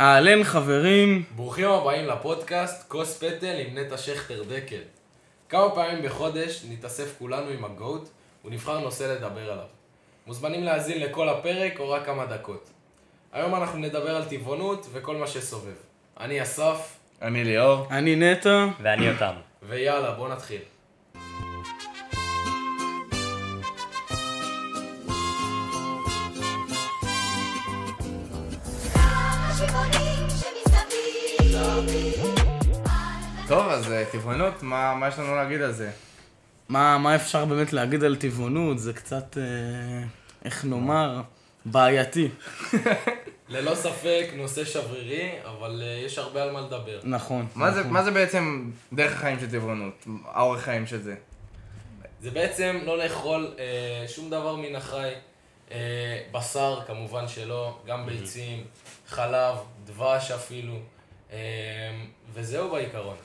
אהלן חברים, ברוכים הבאים לפודקאסט כוס פטל עם נטע שכטר דקל. כמה פעמים בחודש נתאסף כולנו עם הגוט ונבחר נושא לדבר עליו. מוזמנים להאזין לכל הפרק או רק כמה דקות. היום אנחנו נדבר על טבעונות וכל מה שסובב. אני אסף, אני ליאור. אני נטע. ואני אותם. ויאללה בוא נתחיל. טוב, אז אה, טבעונות, מה מה יש לנו להגיד על זה? מה, מה אפשר באמת להגיד על טבעונות? זה קצת, אה, איך נאמר, בעייתי. ללא ספק נושא שברירי, אבל אה, יש הרבה על מה לדבר. נכון. מה זה- נכון. מה זה בעצם דרך החיים של טבעונות? האורח חיים של זה? זה בעצם לא לאכול אה, שום דבר מן החי. אה, בשר כמובן שלא, גם ביצים, חלב, דבש אפילו. אה, וזהו בעיקרון.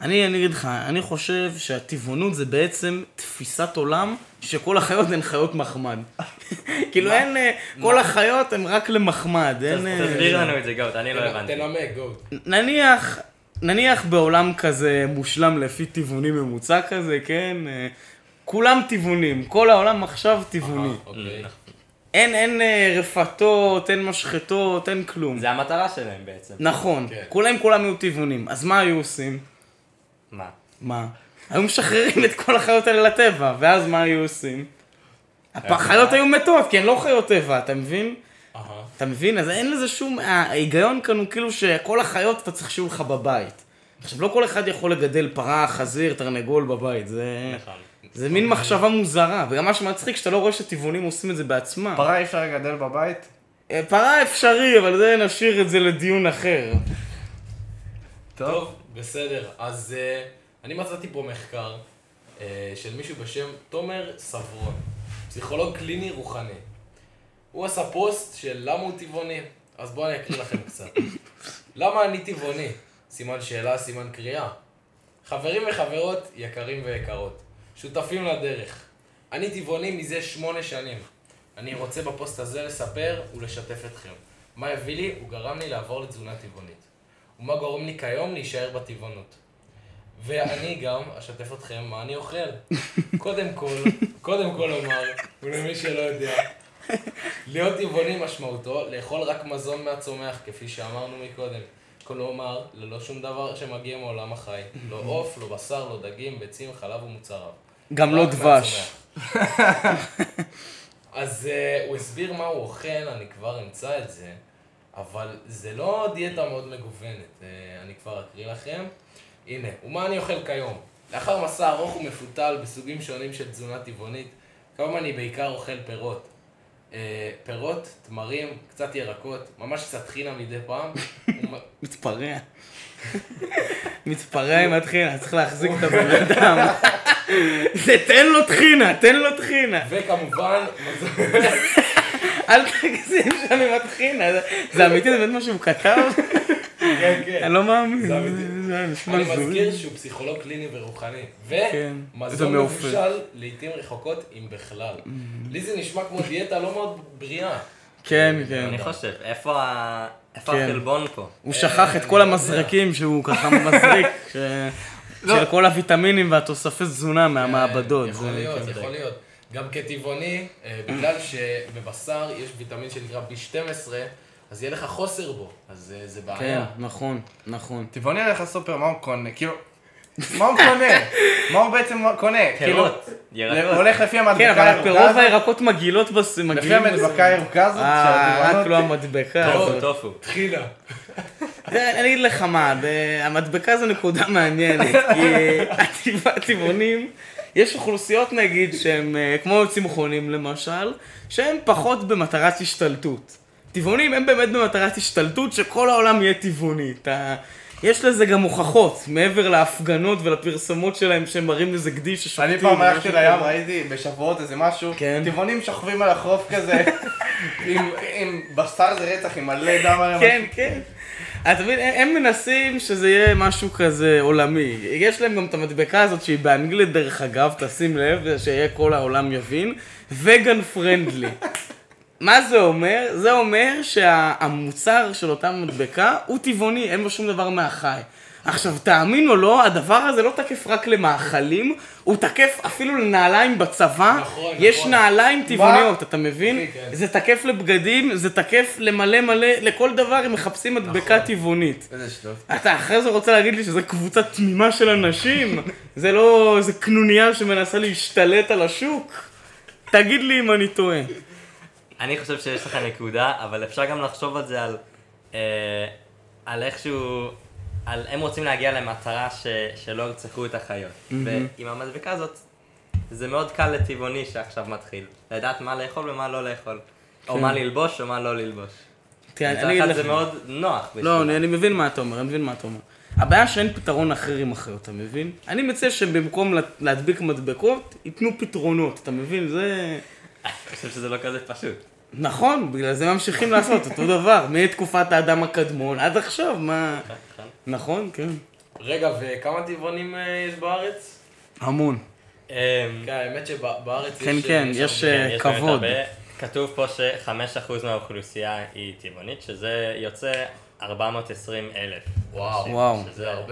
אני, אני אגיד לך, אני חושב שהטבעונות זה בעצם תפיסת עולם שכל החיות הן חיות מחמד. כאילו אין, אה, כל החיות הן רק למחמד, אין... אה, תסביר לנו את זה גאות, אני לא הבנתי. תנמק, גו. נניח, נניח בעולם כזה מושלם לפי טבעוני ממוצע כזה, כן? אה, כולם טבעונים, כל העולם עכשיו טבעוני. אוקיי. אין, אין אה, רפתות, אין משחטות, אין כלום. זה המטרה שלהם בעצם. נכון, כן. כולם כולם היו טבעונים. אז מה היו עושים? מה? מה? היו משחררים את כל החיות האלה לטבע, ואז מה היו עושים? החיות היו מתות, כי הן לא חיות טבע, אתה מבין? אתה מבין? אז אין לזה שום... ההיגיון כאן הוא כאילו שכל החיות אתה צריך שיהיו לך בבית. עכשיו, לא כל אחד יכול לגדל פרה, חזיר, תרנגול בבית, זה... נכון. זה מין מחשבה מוזרה, וגם מה שמצחיק שאתה לא רואה שטבעונים עושים את זה בעצמם. פרה אי אפשר לגדל בבית? אה, פרה אפשרי, אבל זה נשאיר את זה לדיון אחר. טוב, בסדר. אז אה, אני מצאתי פה מחקר אה, של מישהו בשם תומר סברון, פסיכולוג קליני רוחני. הוא עשה פוסט של למה הוא טבעוני. אז בואו אני אקריא לכם קצת. למה אני טבעוני? סימן שאלה, סימן קריאה. חברים וחברות יקרים ויקרות, שותפים לדרך. אני טבעוני מזה שמונה שנים. אני רוצה בפוסט הזה לספר ולשתף אתכם. מה הביא לי? הוא גרם לי לעבור לתזונה טבעונית. ומה גורם לי כיום להישאר בטבעונות. ואני גם אשתף אתכם מה אני אוכל. קודם כל, קודם כל אומר, ולמי שלא יודע, להיות טבעוני משמעותו לאכול רק מזון מהצומח, כפי שאמרנו מקודם. כלומר, ללא שום דבר שמגיע מעולם החי. לא עוף, לא בשר, לא דגים, ביצים, חלב ומוצריו. גם לא דבש. אז uh, הוא הסביר מה הוא אוכל, אני כבר אמצא את זה, אבל זה לא דיאטה מאוד מגוונת, uh, אני כבר אקריא לכם. הנה, ומה אני אוכל כיום? לאחר מסע ארוך ומפותל בסוגים שונים של תזונה טבעונית, כיום אני בעיקר אוכל פירות. Uh, פירות, תמרים, קצת ירקות, ממש קצת חינה מדי פעם. מתפרע. מתפרע עם הטחינה, צריך להחזיק את הבן אדם. זה תן לו טחינה, תן לו טחינה. וכמובן, אל תגזים שם עם הטחינה. זה- זה אמיתי, זה באמת מה שהוא כתב? כן, כן. אני לא מאמין. אני. מזכיר שהוא פסיכולוג קליני ורוחני. כן, ומזון. מבושל לעיתים רחוקות, אם בכלל. לי זה נשמע כמו דיאטה לא מאוד בריאה. כן, כן. אני חושב, איפה ה- איפה כן. החלבון פה? הוא שכח את כל המזרקים שהוא ככה מזריק. ש- של כל הוויטמינים והתוספי תזונה מהמעבדות. יכול להיות, כן. יכול להיות. גם כטבעוני, אה, בגלל שבבשר יש ויטמין שנקרא B12, אז יהיה לך חוסר בו. אז אה, זה כן, בעיה. נכון, נכון. טבעוני הולך לסופר, מה הוא קונה? כאילו... מה הוא קונה? מה הוא בעצם קונה? כאילו... פירות, הוא ירקות. הולך לפי המדבקה כן, אבל הירוקה הפירות? והירקות מגעילות בס... לפי המדבקה הירוקה הזאת אה, רק לא? המדבקה טופו, הזאת. טופו. תחילה. אני אגיד לך מה, המדבקה זו נקודה מעניינת, כי הטבע- הטבעונים, יש אוכלוסיות נגיד שהם אה, כמו צמחונים למשל, שהם פחות במטרת השתלטות. טבעונים הם באמת במטרת השתלטות שכל העולם יהיה טבעוני. אתה... יש לזה גם הוכחות, מעבר להפגנות ולפרסומות שלהם שהם מראים לזה גדי ששוחטים. אני פעם הלכתי לים. ראיתי בשבועות איזה משהו, כן. טבעונים שוכבים על החוף כזה, עם- עם בשר זה רצח, עם מלא דם עליהם. כן, כן. אתה מבין, הם הם מנסים שזה יהיה משהו כזה עולמי. יש להם גם את המדבקה הזאת שהיא באנגלית דרך אגב, תשים לב, שיהיה כל העולם יבין, וגן פרנדלי. מה זה אומר? זה אומר שהמוצר של אותה מדבקה הוא טבעוני, אין בו שום דבר מהחי. עכשיו, תאמין או לא, הדבר הזה לא תקף רק למאכלים, הוא תקף אפילו לנעליים בצבא. נכון, יש נכון. נעליים טבעוניות, אתה מבין? כן. זה תקף לבגדים, זה תקף למלא מלא, לכל דבר הם מחפשים מדבקה נכון. טבעונית. איזה שטות. אתה אחרי זה רוצה להגיד לי שזה קבוצה תמימה של אנשים? זה לא איזה קנוניה שמנסה להשתלט על השוק? תגיד לי אם אני טועה. אני חושב שיש לך נקודה, אבל אפשר גם לחשוב על זה על, אה, על איכשהו, על הם רוצים להגיע למטרה ש, שלא ירצחו את החיות. ועם המדבקה הזאת, זה מאוד קל לטבעוני שעכשיו מתחיל. לדעת מה לאכול ומה לא לאכול. או כן. מה ללבוש או מה לא ללבוש. תראה, אני אגיד לך- זה מאוד נוח. לא. אני, אני מבין מה אתה אומר, אני מבין מה אתה אומר. הבעיה שאין פתרון אחר עם החיות, אתה מבין? אני מציע שבמקום לה- להדביק מדבקות, ייתנו פתרונות, אתה מבין? זה... אני חושב שזה לא כזה פשוט. נכון, בגלל זה ממשיכים לעשות אותו דבר, מתקופת האדם הקדמון עד עכשיו, מה... נכון, כן. רגע, וכמה טבעונים אה, יש בארץ? המון. אמ, כן, האמת שבארץ יש... כן, אה, כן, יש. אה, יש באמת כבוד. כתוב פה ש-5% מהאוכלוסייה היא טבעונית, שזה יוצא 420 אלף. וואו. וואו,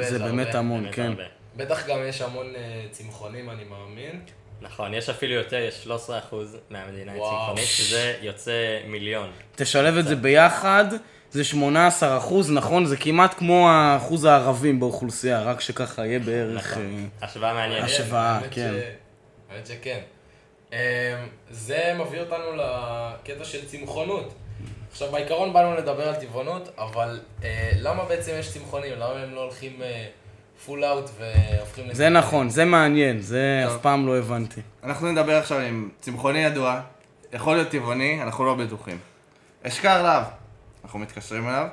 זה באמת המון, כן. בטח גם יש המון אה, צמחונים, אני מאמין. נכון, יש אפילו יותר, יש 13% מהמדינה היא וואו. צמחונית, שזה יוצא מיליון. תשלב את זה ביחד, זה 18 אחוז, נכון? זה כמעט כמו האחוז הערבים באוכלוסייה, רק שככה יהיה בערך... נכון. אה, השוואה מעניינת. השוואה, כן. האמת שכן. אמ, זה מביא אותנו לקטע של צמחונות. עכשיו, בעיקרון באנו לדבר על טבעונות, אבל אה, למה בעצם יש צמחונים? למה הם לא הולכים פול אאוט והופכים... זה נכון, זה מעניין, זה. אף פעם לא הבנתי. אנחנו נדבר עכשיו עם צמחוני ידוע, יכול להיות טבעוני, אנחנו לא בטוחים. אשכר להב, אנחנו מתקשרים אליו.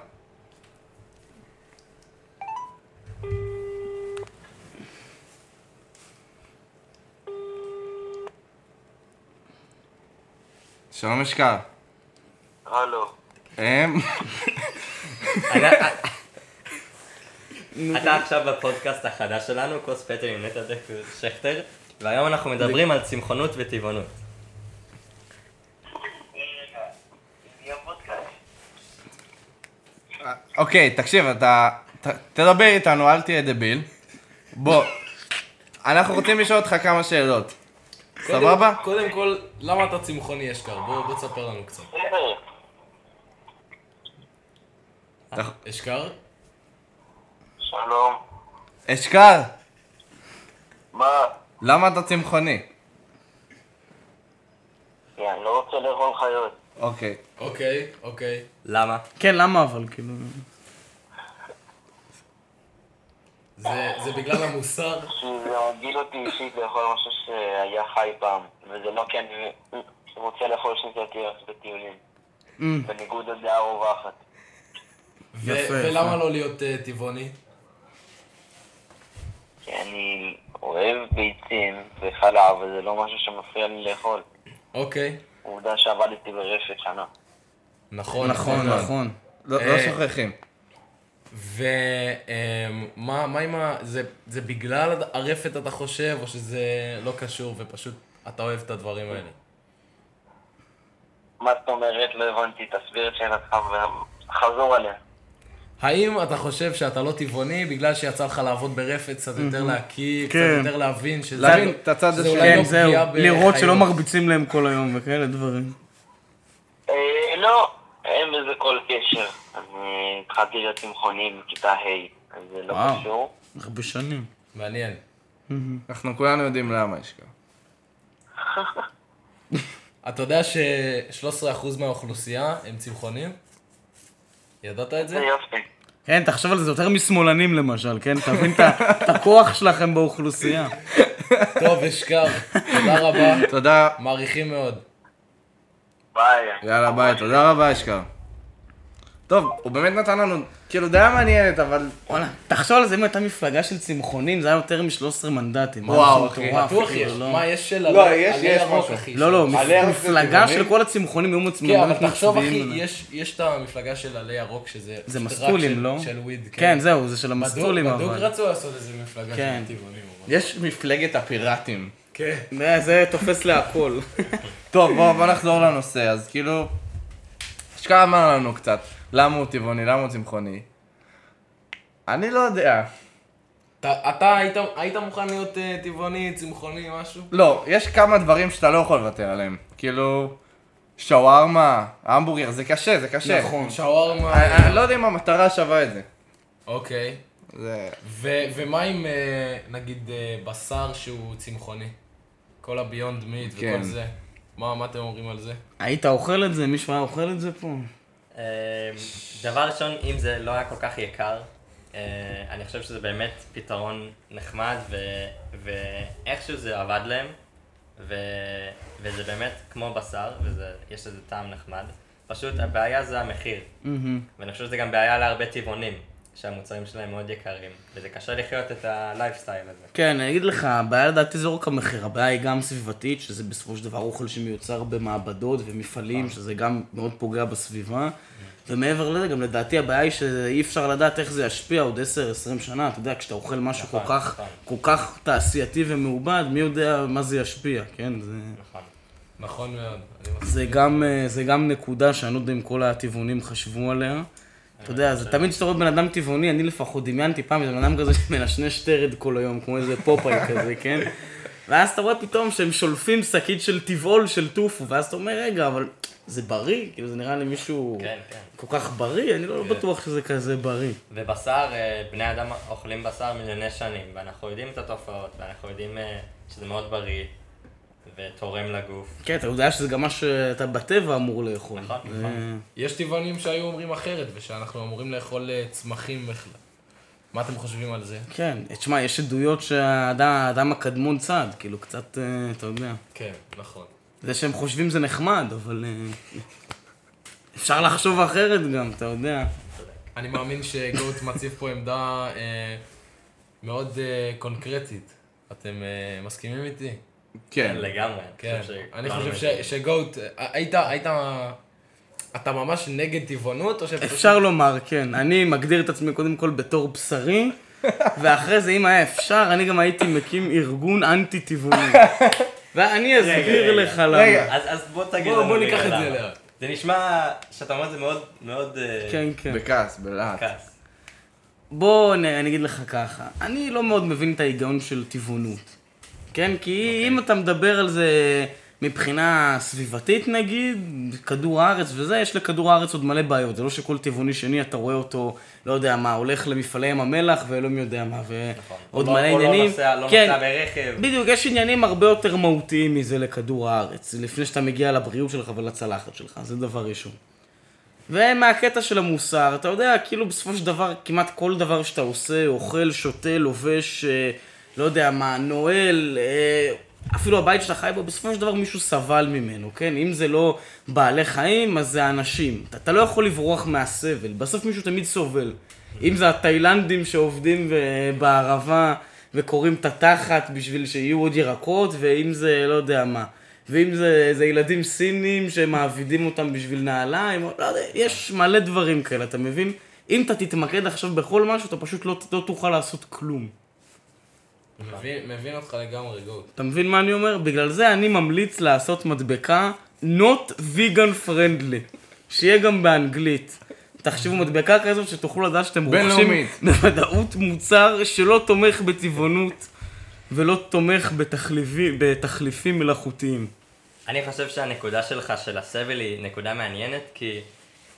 שלום אשכר. הלו. אתה עכשיו בפודקאסט החדש שלנו, כוס פטל עם נטע דקל שכטר, והיום אנחנו מדברים על צמחונות וטבעונות. אוקיי, תקשיב, אתה... ת, תדבר איתנו, אל תהיה דביל. בוא. אנחנו רוצים לשאול אותך כמה שאלות. קודם- סבבה? קודם כל, למה אתה צמחוני אשכר? בוא בוא תספר לנו קצת. אשכר? שלום. אשכר, מה? למה אתה צמחוני? יא, אני לא רוצה לאכול חיות. אוקיי. אוקיי, אוקיי. למה? כן, למה אבל, כאילו... זה זה בגלל המוסר? שזה מגעיל אותי אישית לאכול משהו שהיה חי פעם, וזה לא כי אני רוצה לאכול שנתיות בטיולים. Mm, בניגוד לדעה הרווחת. ולמה. לא להיות אה, טבעוני? כי אני אוהב ביצים וחלב, וזה לא משהו שמפריע לי לאכול. אוקיי. עובדה שעבדתי ברפת שנה. נכון, נכון, מאוד. נכון. לא לא אה, שוכחים. ומה מה עם ה... זה, זה בגלל הרפת אתה חושב, או שזה לא קשור ופשוט אתה אוהב את הדברים האלה? מה זאת אומרת? לא הבנתי, תסביר את שאלתך וחזור עליה. האם אתה חושב שאתה לא טבעוני בגלל שיצא לך לעבוד ברפת, קצת יותר להקיא, קצת כן. יותר להבין שזה להבין לא-. אולי כן, לא זהו, פגיעה לראות שלא. מרביצים להם כל היום וכאלה דברים. אה, לא, אין בזה כל קשר. אני התחלתי להיות צמחוני בכיתה ה', אז זה לא וואו. קשור. הרבה שנים. מעניין. אנחנו כולנו יודעים למה אשכר. אתה יודע ש-13% מהאוכלוסייה הם צמחונים? ידעת את זה זה? יופי. כן, תחשוב על זה יותר משמאלנים למשל, כן? תבין את הכוח שלכם באוכלוסייה. טוב, אשכר, תודה רבה, תודה. מעריכים מאוד. ביי. יאללה ביי, תודה רבה אשכר. טוב, הוא באמת נתן לנו, כאילו דעה מעניינת, אבל... וואלה, תחשוב על זה אם הייתה מפלגה של צמחונים, זה היה יותר מ-13 מנדטים. וואו, אחי. בטוח כאילו, יש. לא. מה, יש של לא, עלי יש- יש משהו. אחי. לא, לא, מפלגה? של כל הצמחונים היו מצ- כן, אבל תחשוב אחי, מצביעים. יש- יש את המפלגה של עלי ירוק, שזה... זה מסטולים, של- לא? של וויד, כן, זהו, זה של בדוק- המסטולים בדוק אבל. רצו לעשות איזה מפלגה כן. של טבעונים. אבל- יש מפלגת הפיראטים. כן. זה- תופס להכל. טוב, בואו בוא נחזור לנושא, אז כאילו, חשקה אמר לנו קצת, למה הוא טבעוני, למה הוא צמחוני. אני לא יודע. אתה- אתה היית- היית מוכן להיות אה, טבעוני, צמחוני, משהו? לא, יש כמה דברים שאתה לא יכול לוותר עליהם. כאילו, שווארמה, המבורגר, זה קשה, זה קשה. נכון. שווארמה. אני אני לא יודע אם המטרה שווה את זה. אוקיי. זה... ו- ומה עם, אה, נגיד, אה, בשר שהוא צמחוני? כל הביונד מיט כן. וכל זה. מה מה אתם אומרים על זה? היית אוכל את זה? מישהו היה אוכל את זה פה? אה, דבר ראשון, אם זה לא היה כל כך יקר, אה, אני חושב שזה באמת פתרון נחמד, ו- ואיכשהו זה עבד להם, ו- וזה באמת כמו בשר, ויש לזה טעם נחמד. פשוט הבעיה זה המחיר, ואני חושב שזה גם בעיה להרבה טבעונים, שהמוצרים שלהם מאוד יקרים, וזה קשה לחיות את הלייפסטייל הזה. כן, אני אגיד לך, הבעיה לדעתי זה לא רק המחיר, הבעיה היא גם סביבתית, שזה בסופו של דבר אוכל שמיוצר במעבדות ומפעלים, שזה גם מאוד פוגע בסביבה. ומעבר לזה, גם לדעתי הבעיה היא שאי אפשר לדעת איך זה ישפיע עוד 10-20 שנה, אתה יודע, כשאתה אוכל משהו כל נכון, כך, נכון. כל כך תעשייתי ומעובד, מי יודע מה זה ישפיע, כן? זה... נכון. נכון מאוד. זה גם, אה, זה גם נקודה שאני לא יודע אם כל הטבעונים חשבו עליה. אתה יודע, זה תמיד כשאתה רואה בן אדם טבעוני, אני לפחות דמיינתי פעם איזה בן אדם כזה שמנשנש טרד כל היום, כמו איזה פופאי כזה, כן? ואז אתה רואה פתאום שהם שולפים שקית של טבעול של טופו, ואז אתה אומר, רגע, אבל זה בריא? כאילו זה נראה לי מישהו כן, כן. כל כך בריא? אני לא בטוח שזה כזה בריא. ובשר, אה, בני אדם אוכלים בשר מיליוני שנים, ואנחנו יודעים את התופעות, ואנחנו יודעים אה, שזה מאוד בריא, ותורם לגוף. כן, אתה יודע שזה גם מה שאתה בטבע אמור לאכול. נכון, זה- נכון. יש טבעונים שהיו אומרים אחרת, ושאנחנו אמורים לאכול אה, צמחים בכלל. מה אתם חושבים על זה? כן, תשמע, יש עדויות שהאדם האדם הקדמון צד, כאילו קצת, אה, אתה יודע. כן, נכון. זה שהם חושבים זה נחמד, אבל אה, אפשר לחשוב אחרת גם, אתה יודע. אני מאמין שגוט מציב פה עמדה אה, מאוד אה, קונקרטית. אתם אה, מסכימים איתי? כן. לגמרי. כן. חושב אני חושב שגוט, אה, היית, היית, אתה ממש נגד טבעונות, או שאתה אפשר לומר, כן. אני מגדיר את עצמי קודם כל בתור בשרי, ואחרי זה, אם היה אפשר, אני גם הייתי מקים ארגון אנטי-טבעוני. ואני אסביר לך למה. רגע. אז, אז בוא תגיד בוא- לנו בוא ניקח את זה. אליה. זה נשמע שאתה אומר את זה מאוד, מאוד אה, כן, כן. בכעס, בלהט. כעס. בוא אני אגיד לך ככה, אני לא מאוד מבין את ההיגיון של טבעונות. כן? כי אם אתה מדבר על זה מבחינה סביבתית נגיד, כדור הארץ וזה, יש לכדור הארץ עוד מלא בעיות. זה לא שכל טבעוני שני אתה רואה אותו, לא יודע מה, הולך למפעלי ים המלח ואלוהים יודע מה, ועוד או מלא לא- או עניינים. לא נוסע, לא כן, נוסע ברכב. בדיוק, יש עניינים הרבה יותר מהותיים מזה לכדור הארץ, לפני שאתה מגיע לבריאות שלך ולצלחת שלך, זה דבר ראשון. ומהקטע של המוסר, אתה יודע, כאילו בסופו של דבר, כמעט כל דבר שאתה עושה, אוכל, שותה, לובש, אה, לא יודע מה, נועל, אה, אפילו הבית שאתה חי בו, בסופו של דבר מישהו סבל ממנו, כן? אם זה לא בעלי חיים, אז זה אנשים. אתה, אתה לא יכול לברוח מהסבל, בסוף מישהו תמיד סובל. אם זה התאילנדים שעובדים בערבה וקוראים את התחת בשביל שיהיו עוד ירקות, ואם זה לא יודע מה. ואם זה, זה ילדים סינים שמעבידים אותם בשביל נעליים, לא יודע, יש מלא דברים כאלה, אתה מבין? אם אתה תתמקד עכשיו בכל משהו, אתה פשוט לא, לא תוכל לעשות כלום. מבין, מבין אותך לגמרי, גוט. אתה מבין מה אני אומר? בגלל זה אני ממליץ לעשות מדבקה not vegan friendly. שיהיה גם באנגלית. תחשבו מדבקה כזאת שתוכלו לדעת שאתם רוכשים. בוודאות מוצר שלא תומך בטבעונות ולא תומך בתחליפי, בתחליפים מלאכותיים. אני חושב שהנקודה שלך של הסבל היא נקודה מעניינת, כי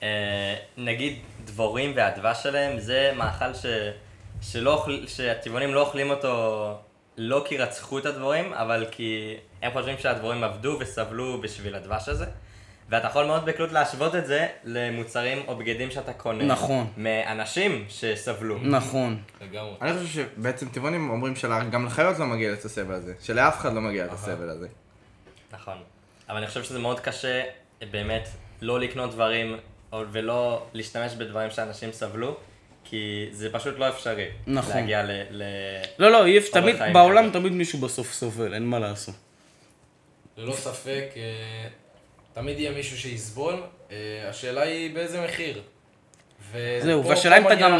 אה, נגיד דבורים והדבש שלהם זה מאכל ש, שלא שהטבעונים לא אוכלים אותו לא כי רצחו את הדבורים, אבל כי הם חושבים שהדבורים עבדו וסבלו בשביל הדבש הזה. ואתה יכול מאוד בקלות להשוות את זה למוצרים או בגדים שאתה קונה. נכון. מאנשים שסבלו. נכון. לגמרי. אני חושב שבעצם טבעונים אומרים שגם לחיות לא מגיע את הסבל הזה. שלאף אחד לא מגיע את הסבל הזה. נכון. אבל אני חושב שזה מאוד קשה באמת לא לקנות דברים או- ולא להשתמש בדברים שאנשים סבלו, כי זה פשוט לא אפשרי. נכון. להגיע ל... ל... לא, לא, אי אפשר, תמיד, בעולם כזה. תמיד מישהו בסוף סובל, אין מה לעשות. ללא ספק, אה, תמיד יהיה מישהו שיסבול, אה, השאלה היא באיזה מחיר. זהו, והשאלה אם אתה גם-.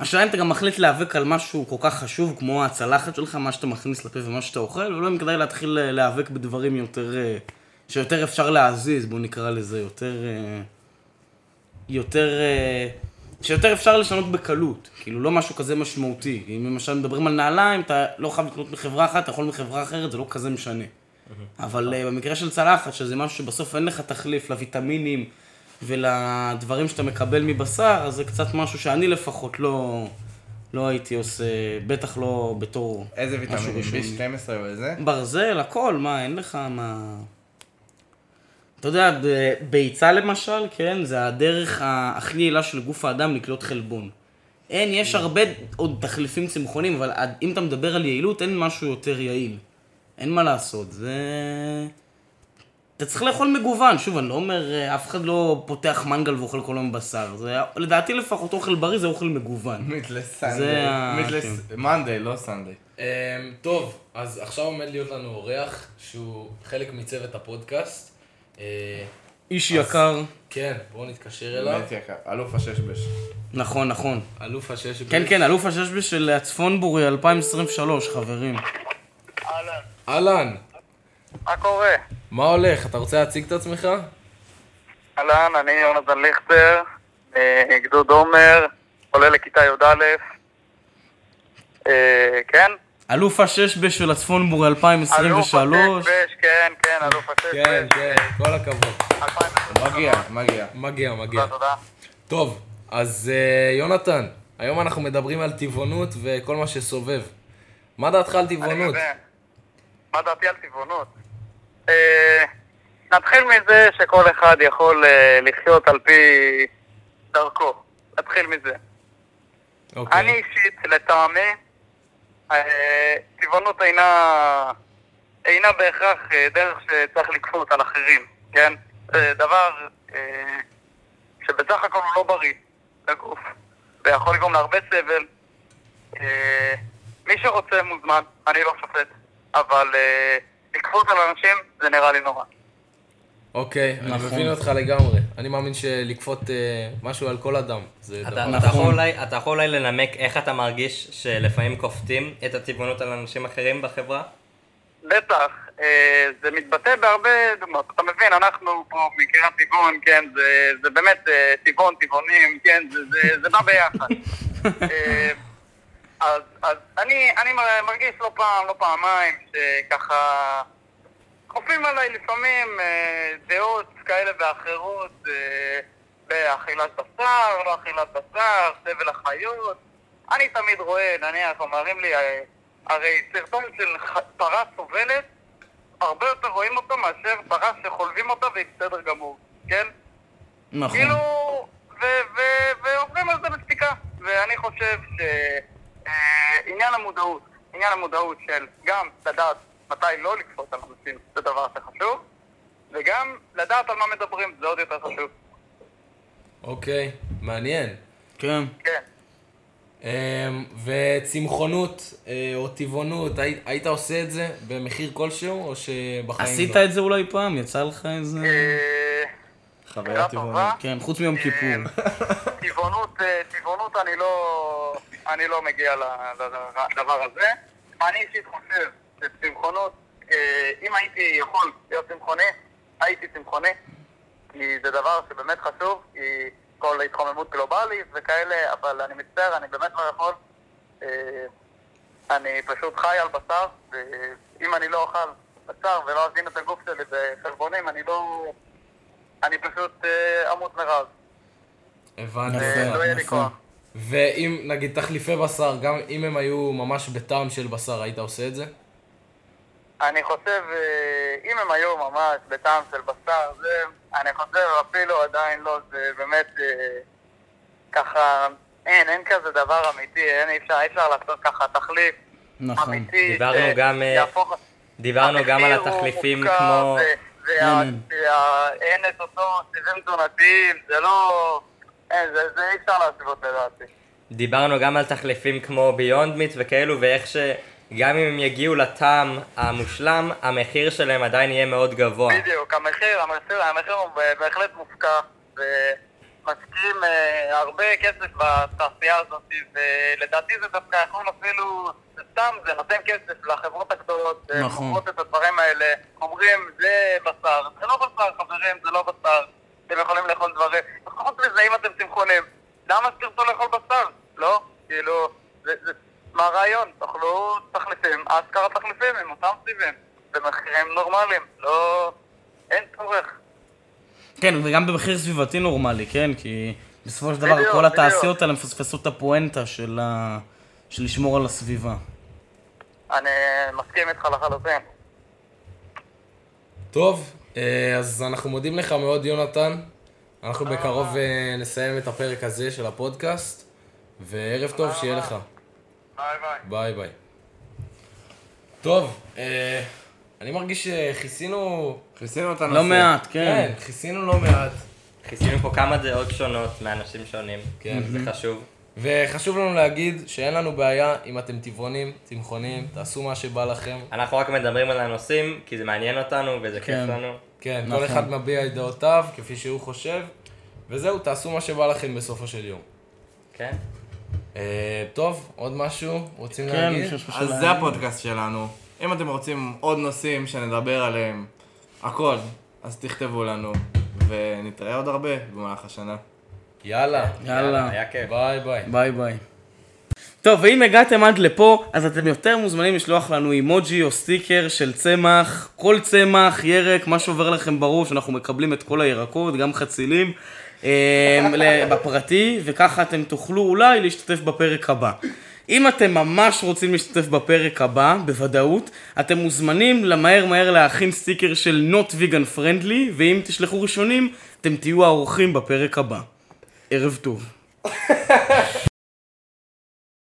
השאלה אם אתה גם מחליט להיאבק על משהו כל כך חשוב כמו הצלחת שלך, מה שאתה מכניס לפה ומה שאתה אוכל, או לא אם כדאי להתחיל אה, להיאבק בדברים יותר, שיותר אפשר להזיז, בוא נקרא לזה, יותר, יותר, שיותר אפשר לשנות בקלות, כאילו לא משהו כזה משמעותי. אם למשל מדברים על נעליים, אתה לא חייב לקנות מחברה אחת, אתה יכול מחברה אחרת, זה לא כזה משנה. אבל אה, במקרה של צלחת, שזה משהו שבסוף אין לך תחליף לוויטמינים ולדברים שאתה מקבל מבשר, אז זה קצת משהו שאני לפחות לא, לא הייתי עושה, בטח לא בתור איזה ויטמינים? ראשוני. B12 או איזה? ברזל, הכל, מה, אין לך מה... אתה יודע, ביצה למשל, כן, זה הדרך הכי יעילה של גוף האדם לקלוט חלבון. אין, יש הרבה עוד תחליפים צמחונים, אבל אם אתה מדבר על יעילות, אין משהו יותר יעיל. אין מה לעשות, זה... אתה צריך לאכול מגוון, שוב, אני לא אומר, אה, אף אחד לא פותח מנגל ואוכל כל היום בשר. זה, לדעתי לפחות אוכל בריא זה אוכל מגוון. מיט זה לסנדיי. ה- מיט כן. לס... מאנדיי, לא סנדיי. אמ, טוב, אז עכשיו עומד להיות לנו אורח שהוא חלק מצוות הפודקאסט. אה, איש אז- יקר. כן, בואו נתקשר אליו. באמת יקר. אלוף הששבש. נכון, נכון. אלוף השש... כן, כן, אלוף הששבש של הצפונבורי 2023, חברים. אהלן. אהלן, מה קורה? מה הולך? אתה רוצה להציג את עצמך? אהלן, אני יונתן ליכטר, אה, גדוד עומר, עולה לכיתה י"א. אה, כן? אלוף הששבש של הצפונבורי 2023. אלוף השש, כן, כן, אלוף השש. כן, כן, כל הכבוד. מגיע, מגיע. מגיע, מגיע. תודה, תודה. טוב, אז אה, יונתן, היום אנחנו מדברים על טבעונות וכל מה שסובב. מה דעתך על אני טבעונות? מה דעתי על טבעונות? אה, נתחיל מזה שכל אחד יכול אה, לחיות על פי דרכו. נתחיל מזה. אני אוקיי. אישית, לטעמי, טבעונות אינה, אינה בהכרח אה, דרך שצריך לכפות על אחרים, כן? זה דבר אה, שבסך הכל הוא לא בריא לגוף, ויכול לגרום להרבה סבל. אה, מי שרוצה מוזמן, אני לא שופט, אבל אה, לכפות על אנשים זה נראה לי נורא. אוקיי, אני נכון. מבין אותך לגמרי. אני מאמין שלכפות אה, משהו על כל אדם. זה אתה, דבר... אתה, נכון. אולי, אתה יכול אולי לנמק איך אתה מרגיש שלפעמים כופתים את הטבעונות על אנשים אחרים בחברה? בטח, אה, זה מתבטא בהרבה דוגמאות. אתה מבין, אנחנו פה מקריית טבעון, כן, זה, זה באמת אה, טבעון, טבעונים, כן, זה, זה, זה בא ביחד. אז, אז אני, אני מרגיש לא פעם, לא פעמיים, שככה כופים עליי לפעמים דעות כאלה ואחרות אה, באכילת בשר, לא אכילת בשר, סבל החיות. אני תמיד רואה, נניח, אומרים לי, אה, הרי סרטון של פרה סובלת, הרבה יותר רואים אותו מאשר פרה שחולבים אותה והיא בסדר גמור, כן? נכון. כאילו, ועוברים על זה בשתיקה. ואני חושב שעניין המודעות, עניין המודעות של גם לדעת מתי לא לכפות על אנשים, זה דבר שחשוב, וגם לדעת על מה מדברים, זה עוד יותר חשוב. אוקיי, מעניין. כן. כן. אמ, וצמחונות אה, או טבעונות, היית, עושה את זה במחיר כלשהו, או שבחיים עשית לא? את זה אולי פעם? יצא לך איזה... אה, חוויה טבעונית. כן, חוץ מיום כיפור. טבעונות, אה, טבעונות אני לא, אני לא מגיע לדבר הזה. אני אישית חושב שצמחונות, אה, אם הייתי יכול להיות צמחוני, הייתי צמחוני, כי זה דבר שבאמת חשוב, כי כל התחוממות גלובלית וכאלה, אבל אני מצטער, אני באמת לא יכול. אה, אני פשוט חי על בשר, ואם אני לא אוכל בשר ולא אזין את הגוף שלי בחלבונים, אני לא... אני פשוט אה, אמות מרעב. הבנתי. יפה. לא יהיה לי יפה. כוח. ואם, נגיד, תחליפי בשר, גם אם הם היו ממש בטעם של בשר, היית עושה את זה? אני חושב, אה, אם הם היו ממש בטעם של בשר, זה, אני חושב אפילו עדיין לא, זה באמת אה, ככה, אין, אין כזה דבר אמיתי, אין, אי אפשר, אי אפשר לעשות ככה תחליף נכון. אמיתי. דיברנו ש- גם, אה, שיהפוך- דיברנו גם על התחליפים מופקע, כמו... ו- וה- כן. וה- אין את אותו סיבים תזונתיים, זה לא... אין, זה זה אי אפשר להשוות לדעתי. דיברנו גם על תחליפים כמו ביונד מיט וכאלו, ואיך שגם אם הם יגיעו לטעם המושלם, המחיר שלהם עדיין יהיה מאוד גבוה. בדיוק, המחיר, המחיר, המחיר הוא בהחלט מופקע, ומשקיעים אה, הרבה כסף בתעשייה הזאת, ולדעתי זה דווקא יכול אפילו, זה סתם, זה נותן כסף לחברות הגדולות, אה, נכון. מוכרות את הדברים האלה, אומרים זה בשר, זה לא בשר חברים, זה לא בשר, אתם יכולים לאכול דברים, לפחות מזה, אם אתם צמחונים, למה שתרצו לאכול בשר? לא? כאילו, זה, זה, מה הרעיון? תאכלו תחליפים, אשכרה תחליפים עם אותם סיבים, במחירים נורמליים, לא... אין צורך. כן, וגם במחיר סביבתי נורמלי, כן? כי בסופו של דבר בדיוק, כל בדיוק. התעשיות האלה מפספסו את הפואנטה של ה... של לשמור על הסביבה. אני מסכים איתך לחלוטין. טוב, אה, אז אנחנו מודים לך מאוד, יונתן. אנחנו בקרוב אה, נסיים את הפרק הזה של הפודקאסט, וערב טוב, שיהיה לך. bye bye. bye bye. טוב, אה, אני מרגיש שכיסינו... כיסינו את הנושא. לא מעט, כן, כן. כיסינו לא מעט. כיסינו פה כמה דעות שונות מאנשים שונים. כן. זה חשוב. וחשוב לנו להגיד שאין לנו בעיה אם אתם טבעונים, צמחונים, תעשו מה שבא לכם. אנחנו רק מדברים על הנושאים, כי זה מעניין אותנו וזה כיף כן. לנו. כן, נכון. כל אחד מביע את דעותיו כפי שהוא חושב, וזהו, תעשו מה שבא לכם בסופו של יום. כן? אה, טוב, עוד משהו? רוצים כן, להגיד? משהו אז זה. הפודקאסט שלנו. אם אתם רוצים עוד נושאים שנדבר עליהם, הכל, אז תכתבו לנו, ונתראה עוד הרבה במהלך השנה. יאללה. יאללה. היה כיף. bye bye. bye bye. טוב, ואם הגעתם עד לפה, אז אתם יותר מוזמנים לשלוח לנו אימוג'י או סטיקר של צמח, כל צמח, ירק, מה שעובר לכם בראש, אנחנו מקבלים את כל הירקות, גם חצילים, בפרטי, וככה אתם תוכלו אולי להשתתף בפרק הבא. אם אתם ממש רוצים להשתתף בפרק הבא, בוודאות, אתם מוזמנים למהר מהר להכין סטיקר של Not Vegan Friendly, ואם תשלחו ראשונים, אתם תהיו האורחים בפרק הבא. ערב טוב.